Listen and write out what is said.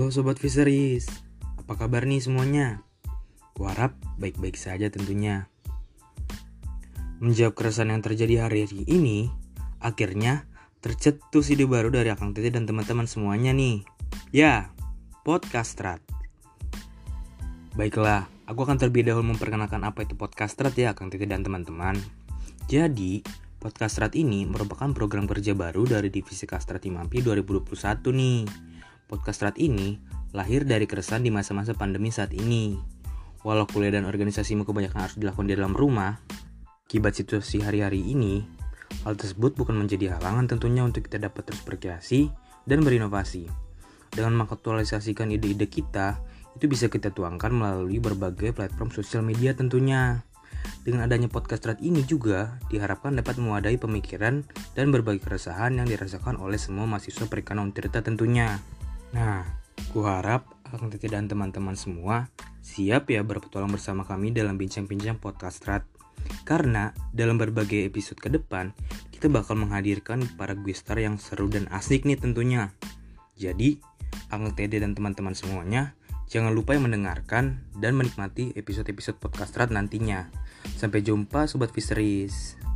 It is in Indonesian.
Halo Sobat Fisheries, apa kabar nih semuanya? Kuharap baik-baik saja tentunya. Menjawab keresahan yang terjadi hari ini, akhirnya tercetus ide baru dari Akang Tete dan teman-teman semuanya nih. Ya, podcast strat. Baiklah, aku akan terlebih dahulu memperkenalkan apa itu podcast strat ya Akang Tete dan teman-teman. Jadi, podcast strat ini merupakan program kerja baru dari Divisi Kastrat Imampi 2021 nih. Podcast strat ini lahir dari keresahan di masa-masa pandemi saat ini. Walau kuliah dan organisasimu kebanyakan harus dilakukan di dalam rumah, akibat situasi hari-hari ini, hal tersebut bukan menjadi halangan tentunya untuk kita dapat terus berkreasi dan berinovasi. Dengan mengaktualisasikan ide-ide kita, itu bisa kita tuangkan melalui berbagai platform sosial media tentunya. Dengan adanya podcast strat ini juga diharapkan dapat mewadai pemikiran dan berbagai keresahan yang dirasakan oleh semua mahasiswa perikanan Untirta tentunya. Nah, kuharap Akang Tete dan teman-teman semua siap ya berpetualang bersama kami dalam bincang-bincang podcast strat. Karena dalam berbagai episode ke depan, kita bakal menghadirkan para guestar yang seru dan asik nih tentunya. Jadi, Akang Tete dan teman-teman semuanya, jangan lupa yang mendengarkan dan menikmati episode-episode podcast strat nantinya. Sampai jumpa Sobat Fisheries.